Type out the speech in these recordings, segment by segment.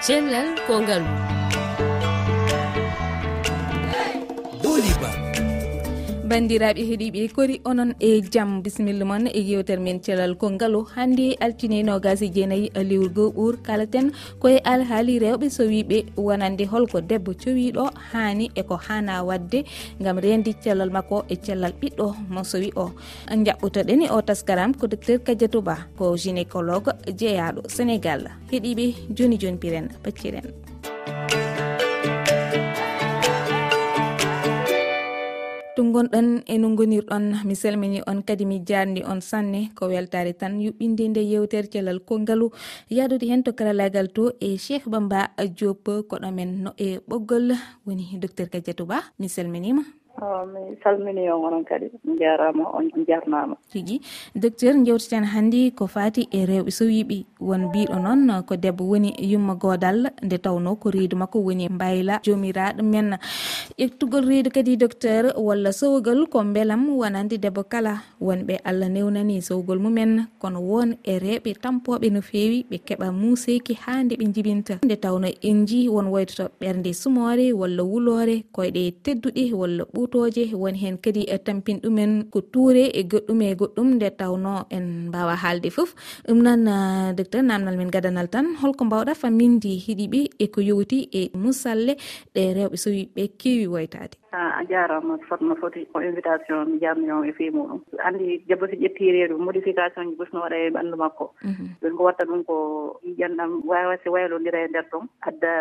cellal kongalu bandiraɓe heeɗiɓe kori onon e jaam bisimilla moon e yewtere men cellal konngalo hande altine nogasi jeenayyi lewru go ɓuur kalaten koye alhaali rewɓe so wiɓe wonande holko debbo cowiɗo hani eko hana wadde gam rendi cellal makko e cellal ɓiɗɗo mo sowi o. Jaɓɓutoɗen e o taskaram ko docteur kadiatou ba ko gynécologue jeeyaɗo sénégal. Heeɗiɓe joni joni piren pacciren. to gonɗon e no gonirɗon mi salmini on kadi mi jarni on sanne ko weltare tan yuɓɓinde nde yewtere celal kongalu yadude hen to karalagal to e cheikh bamba diop koɗo men no e ɓoggol. Woni docteur kadiatou ba mi salminima oh, mi salmini on onon kadi jarama on jarnama. Tigui docteur jewteten hanndi ko fati e rewɓe sowiɓe won mbiɗo noon ko debbo woni yumma godal nde tawno ko reedu makko woni mbayla jomiraɗo. Men ƴettugol reedu kadi docteur walla sowgol ko beelam wonande debbo kala. Wonɓe allah newnani sowgol mumen kono won e reeɓe tampoɓe no fewi ɓe keeɓa museki ha nde ɓe jibinta nde tawno en ji won woytoto ɓerde sumore walla wulore koyɗe tedduɗe walla ɓuutoje woni hen kadi tampin ɗumen ko tuure e goɗɗum e goɗɗum nde tawno en mbawa haalde foof ɗum noon docteur namdal men gadanal tan. Holko mbawɗa faminde hiɗiɓe eko yowti e musalle ɗe rewɓe. Sowiɓe kewi woytade a jarama fotno foti ko invitation mi jamni on e fii muɗum. Andi jabboti ƴetti reedu modification ji ɓusno waɗa e ɓanndu makko. Mhm. Ɗon ko watta ɗum ko yiƴanɗam wawase waylodira e nder ɗum. Adda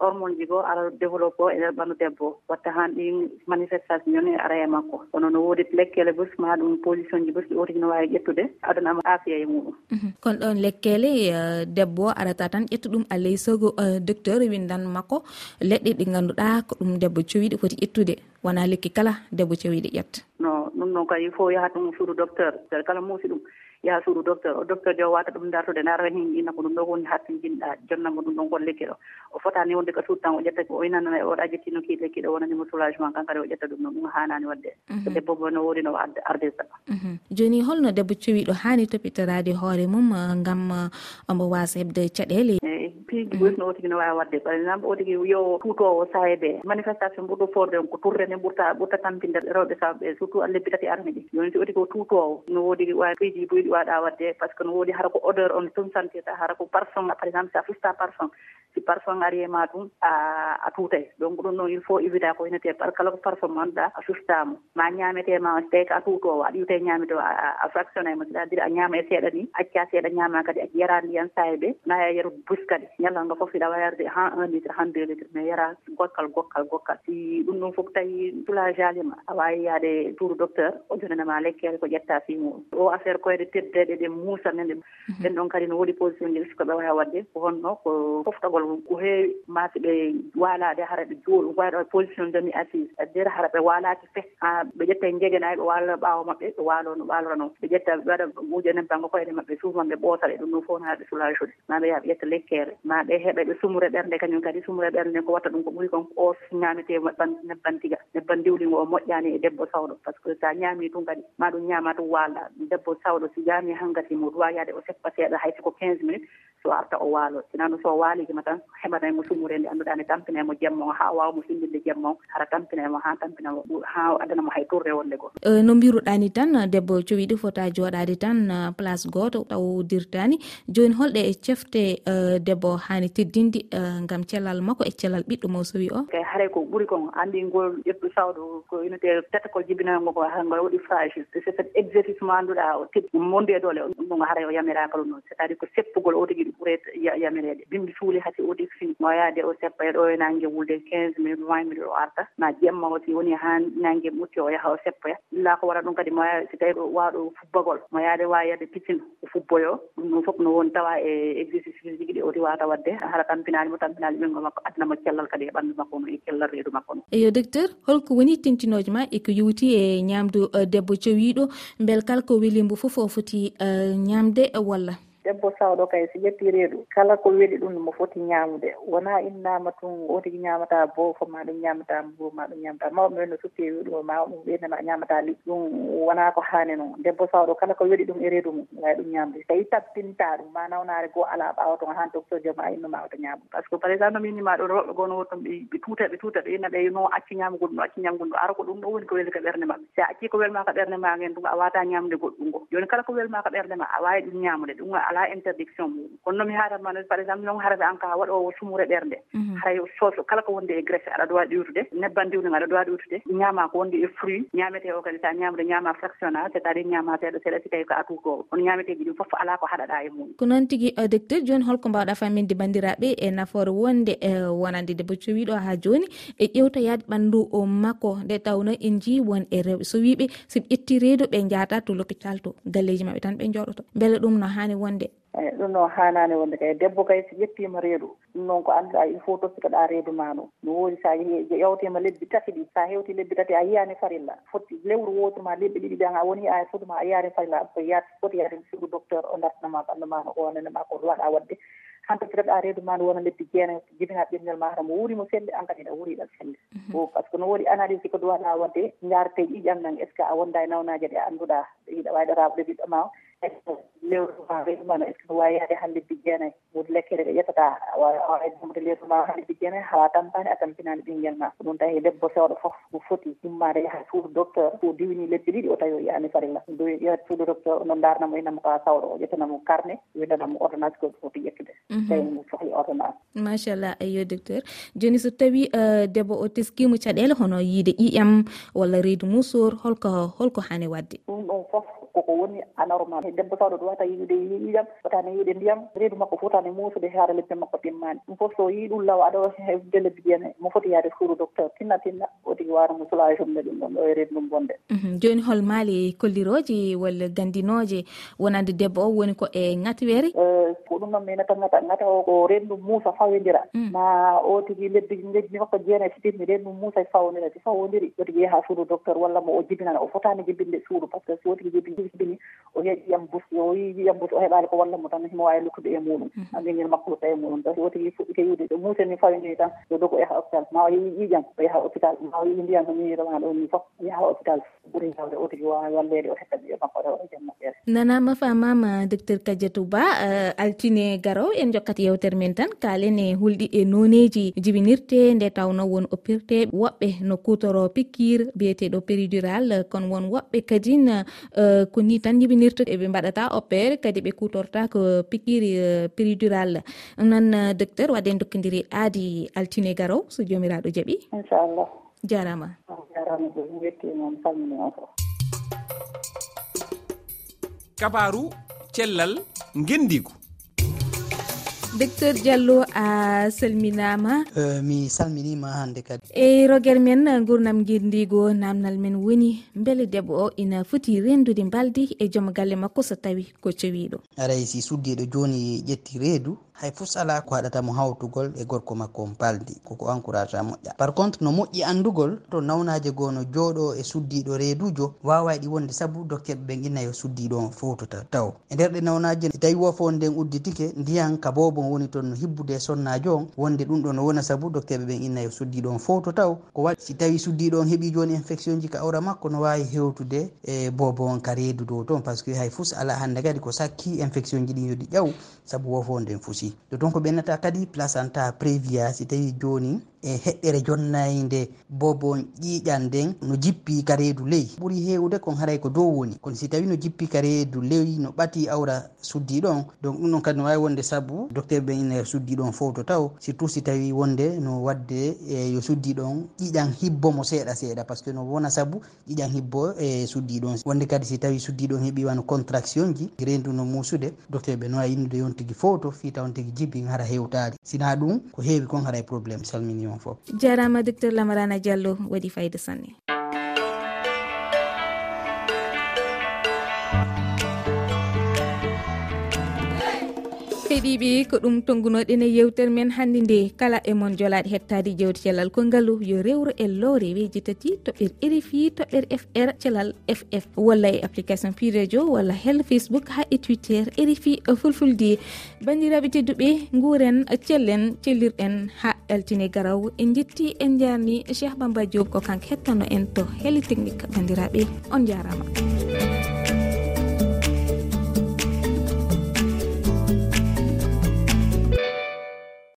hormone ji goo ara développe o e nder ɓanndu debbo watta han ɗin manifestation joni ara e makko. Kono no woodi lekkele bus ma ɗum position ji bus ɗi otigi no wawi ƴettude. Adanama afiya e muɗum. Mhm. Kono ɗon lekke gueele eh, debbo arata tan ƴettu ɗum aley sogo eh, docteur windan makko. Leɗɗe ɗi ganduɗa ko ɗum debbo cowiɗe foti ƴettude. Wona lekki kala debbo cowiɗe ƴetta non ɗum noon kay il faut yaha ɗum suudu docteur. Kadi kala muusi ɗum. yaha suudu docteur o docteur jo wata ɗum dartude naran hen jinna ko ɗum ɗo woni hattijinɗa jonnango ɗum ɗon gon lekki ɗo. O fotani wonde ka suudu tan o ƴetta o inanana e oɗa jettino ki lekki ɗo wonanimo soulagement kankadi o ƴetta ɗum ɗon ɗum hanani wadde mhm. so debbo bo no woodi no arde saɓa mhm. joni holno debbo cowiɗo hani topitorade hoore mum gam omo wasa hebde caɗele tigi mhm. wesno o tigi no wawi wadde. Par exemple o tigi yo fuutowo sayede manifestation ɓurɗo forde on ko tourrene ɓurta ɓurta tampinde rewɓe sawɓe surtout lebbi tati arani ɗi joni si o tigi o tuutowo no woodi wawi piiji boyɗi waɗa wadde par ce que no woodi hara ko odeur on tumsantirta hara ko parfum par exemple sa fusta parfum. Si parfum ari e ma ɗum a tuutay. Donc ɗum ɗon il faut évita ko hinete par kala ko parfum manɗa a sustamo ma ñametema so tawi ko a tuutowo aɗa yiwta ñamete a fractionné mo c'est à dire a ñama e seeɗa ni acca seeɗa ñama kadi a yara ndiyan sayeɓe naya yaru bus kadi. ñallal ngo fof iɗa wawi arde ha un litre han deux litre mais yara gokkal gokkal gokkal. Si ɗum ɗum fof tawi toulage alima a wawi yaade tour docteur o jonanama lekkere ko ƴetta fi muɗum o affaire koyde teddeɗe ɗe muusa men mhm. ɗe ɓen ɗon kadi no woodi position ji risque ɓe waya wadde ko honno ko foftagol ko heewi maasi ɓe walade hara ɓe jooɗo wayɗo position demi assise. Addire hara ɓe walaki fe ha ɓe ƴetta e ɓe waalo ɓaawo maɓɓe ɓe waalo no ɓaalorano ɓe ƴetta ɓe waɗa ɓuuja nen bango koyɗe maɓɓe suuf ɓe ɓootale ɗum ɗum fof no haɗe soulage ude ma ɓe yaha ɓe ƴetta lekkere ma ɓe heeɓe ɓe sumre ɓernde kañum kadi sumre ɓernde ko watta ɗum ko ɓuuri kon o ñaamete nebban tiga nebban diwlingo o moƴƴani e debbo sawɗo. Par ce que so a ñaami tun kadi ma ɗum ñaama tun waalɗa debbo sawɗo si jaami hankkati mo duwa yaade o seppa seeɗa hay siko quinze minutes so arta o waalo. Sinano so waaligima tan heɓanaymo sumure nde annduɗa ne tampinaymo jemma o ha wawmo sindinde jemma o hara tampinaymo ha tampinamo ha addanamo hay tourre wonde goo no mbiruɗani tan debbo cowiɗi fota joɗade tan place goto taw dirtani joni holɗe e cefte debbo hani teddindi gam cellal makko e cellal ɓiɗɗo mo sowi o. Kay haray ko ɓuuri kon andi ngol ƴettu sawɗo ko unité tete ko jibinango ko ngol waɗi frage c'est cet exercice mo annduɗa o teddi monde doole ɗum haray o yamirakalu noon. C' est à dire ko seppugol o tigui ɓurata yamirede. Bimbi suuli hati o odi fi no yaade o seppa e ɗo e nangue wulde quinze minutes vingt minutes o arta. Ma jemma o si woni ha nangue ɓutti o yaha o seppoya illa ko waɗa ɗum kadi mo yaa si tawi waɗo fubbagol. Mo yaade wawi yadde piscine o fubboyo ɗum ɗum foof no woni tawa e exercice physique ɗi oti wata wadde. Haɗa tampinali mo tampinali ɓinngol makko. Addanamo cellal kadi e ɓanndu makko no e cellal reedu makko no. Eyo docteur holko woni tentinoji ma eko yewti e, e ñamdu e debbo jowiɗo beel kala ko welimbo fof o foti e ñamde walla? debbo sawɗo kay so ƴetti reedu kala ko weɗi ɗum mo foti ñaamude. Wona innama tun o tigi ñaamata boofo ma ɗum ñaamata mburo ma ɗum ñaamata mawɓe men no sutti e ɗum ma ɗum ɓeynema ñaamata liɗɗi ɗum wona ko haani noon debbo sawɗo kala ko weɗi ɗum e reedu mum wawi ɗum ñaamde. Tawi tappinta ɗum ma nawnare goo ala ɓaawa toon han docteur joom a innuma wata ñaamu par ce que par exemple nomi innima ɗon roɓɓe goo no wotton ɓe tuuta ɓe tuuta ɓe inna ɓe no acci ñaamugol ɗum acci ñaamugol ɗum ara ko ɗum ɗo woni ko weli ko ɓernde maɓɓe. Si a acci ko welma ko ɓernde ma ngen ɗum a wata ñaamde goɗɗum ngo. Joni kala ko welma ko ɓernde ma a wawi ɗum ñaamude ɗum ala interdiction muɗum kono noon mi haaratma par exemple non haraɓe an ka waɗowo sumure ɓernde. Mhm. Haray soso kala ko wonde e graisse aɗa dowa ɗiwtude. Nebban diwde aɗa dowa ɗiwtude. Ñama ko wonde e fruit ñamete o kadi sa ñamude ñama fractionnal c' est à dire ñama seeɗa seeɗa si tawi ko atuutowo kono ñameteji ɗi foof ala ko haɗaɗa e muɗum ko noon tigui euh, docteur joni holko mbawɗa faminde bandiraɓe e nafoore wonde euh, e wonande debbo cowiɗo ha joni e ƴewtoyade ɓandu makko. Nde tawno en jii won e rewɓe. So wiɓe soɓe ƴetti reedu ɓe jaata to l'hôpital to galleji mabɓe tan ɓe jooɗoto beele ɗum no hani wonde fulɓe eyi eh, ɗum noon hanani wonde kay. Debbo kay so ƴettima reedu ɗum noon ko annduɗa e il faut toppitoɗa reedu ma no. No woodi sa yewtima lebbi tati ɗi sa hewti lebbi tati a yiyani farilla. Foti lewru wotu ma lebɓe ɗiɗi ɗan a woni a fotuma a yiyani farilla so yaat foti yaade sugu docteur o dartanama ɓandu ma no onanema ko waɗa wadde han toppitoɗa reedu ma no wona lebbi jeenayi jibina ɓirgel ma tomo wuurimo selli an kadi ɗa wuuriɗa selli mhm. o par ce que no woodi analyse ko ɗum waɗa wadde jarete ƴiƴam nan est ce que a wonda e nawnaji ɗe annduɗa ɗiɗa wayɗata ɓiɗɗo ma lewruma ma no est ce que wawi yaade hande bigge anayi wodi lekkere ɗe ƴettata awawi awaawamde lewruma hande bigge anayi hawa tampani a tampinani ɓinguel ma ko ɗum tawi debbo sewɗo foof mo foti immade yaha suudu docteur so diwini lebbi ɗiɗi o tawi o yiyani farilla do ƴeewat suudu docteur no darnamo innamo ko sawɗo o ƴettanamo carnet windanamo ordonnance ko foti ƴettude tawi mo sohli ordonnance machallah ayo docteur. Joni so tawi euh, debbo o teskima caɗele hono yiide ƴiƴam walla reedu musor holko holko hani wadde? Ɗum ɗon foof koko woni anormal. Debbo sawɗo ɗo wata yiwde yiɗam fotani yiwde ndiyam reedu makko fotani muusude haara lebbi makko timmani ɗum foof so yii ɗum law aɗa hefde lebbi ɗiyen mo foti yaade suudu docteur tinna tinna o tigi wawata mo sulawi ɗum ɗon ɗo e reedu ɗum bonde. Mhm, joni hol maali kolliroje walla gandinoje wonande debbo o woni ko e gatwere eh, ɗum noon minen tan gata gata o ko rendu muusa fawodira. Mm. Ma o tigi lebbi lebbi makko jeenayi sitirmi rendu muusa e fawodira si fawodiri. O tigi yaha suudu docteur walla mo o jibinana o fotani jibinde suudu par ce que so o tigi jibi jibini o yeeƴi yam bus o yi yam bus o heɓali ko walla mo tan himo wawi lukkude e muɗum. Mm-hmm. Andingel makkuloka e muɗum. Tawi o tigi fuɗɗike yiwde ɗo muuseni fawodiri tan yo dogo yaha hôpital. Ma o yii ƴiƴam o yaha hôpital. Ma o yii ndiyam ni rema ɗo ni foof yaha hôpital. Ɓuuri hewde o tigi wawi wallede o hetta ɓiɓe makko rewa e jamma ɓeere nanama famama docteur kadiatou ba euh, altine usine garow en jokkat yewtere men tan kaalen e hulɗi e noneji jibinirte nde tawno won oppirte woɓɓe no kutoro pikkir biyeteɗo péridural kono won woɓɓe kadin e, ko ni tan jibinirta eɓe mbaɗata opére kadi ɓe kutorta ko pikkiri e, péridural noon e, docteur waɗen dokkodiri aadi altine garow so jomiraɗo jaaɓi inchallah. Jarama ah, jarama wetti noon salmini o fof. Kabaru cellal gendigu docteur diallo a salminama. Uh, mi salminima hande kadi. E roguere men gurnam guirdigo namdal men woni beele debbo o ina foti rendude mbaldi e joom galle makko so tawi ko cowiɗo aray si suddiɗo joni ƴetti reedu hay fus ala ko haɗatamo hawtugol e gorko makko on koko encourage a moƴƴa. Par contre no moƴƴi andugol to nawnaji goo no jooɗo e suddiɗo reedujo wawa ɗi wonde saabu docteur dokkeɓe ɓen innayo suddiɗo on fotota taw. E nder ɗe nawnaji tawi wofo nden udditike ndiyan ka bobo on woni toon no hibbude e sonnajo on wonde ɗum ɗo no wona saabu docteur ɓe ɓen inna e suddiɗo on fof to taw ko waɗi si tawi suddiɗo on heeɓi joni infection ji ka awra makko no wawi hewtude e bobo on ka reedu dow toon par ce que hay fus ala hande kadi ko sakki infection ji ɗi yoɗi ƴaw saabu wofo nden fusi. To toon ko ɓennata kadi placenta prévia si tawi joni e heɗɗere jonnayi nde bobon ƴiiƴan nden no jippi ka reedu ley. Ɓuri heewde kon haray ko dow woni. Kono si tawi no jippi ka reedu ley no ɓati awra suddi ɗon donc ɗum ɗon kadi no wawi wonde saabu docteur ɓe ina suddi ɗon fowto taw. Surtout si tawi wonde no wadde e yo suddi ɗon ƴiƴan hibbo mo seeɗa seeɗa par ce que no wona saabu ƴiƴan hibbo e suddi ɗon wonde kadi si tawi suddi ɗon heeɓi wano contraction ji rendu no muusude docteur ɓe no wawi innude yon tigui fof to fi taw tigui jibbi hara hewtali sina ɗum ko heewi kon haray probléme salmini on fof. jarama docteur lamarana diallo waɗi fayida sanne. heeɗiɓe ko ɗum tonggunoɗen e yewtere men hannde nde. Kala e emon jolaɗe hettade jewte cellal konngaalu yo rewru e lowre weji tati toɓɓere rfi toɓɓere fr cellal ff walla e application pi radio walla hel facebook ha e twitter rfi fulfulde. Bandiraɓe tedduɓe guuren cellen cellirɗen ha ɗaltine garaw. En jetti en jarni cheikh bamba diob ko kanko hettano en to heli technique bandiraɓe on jarama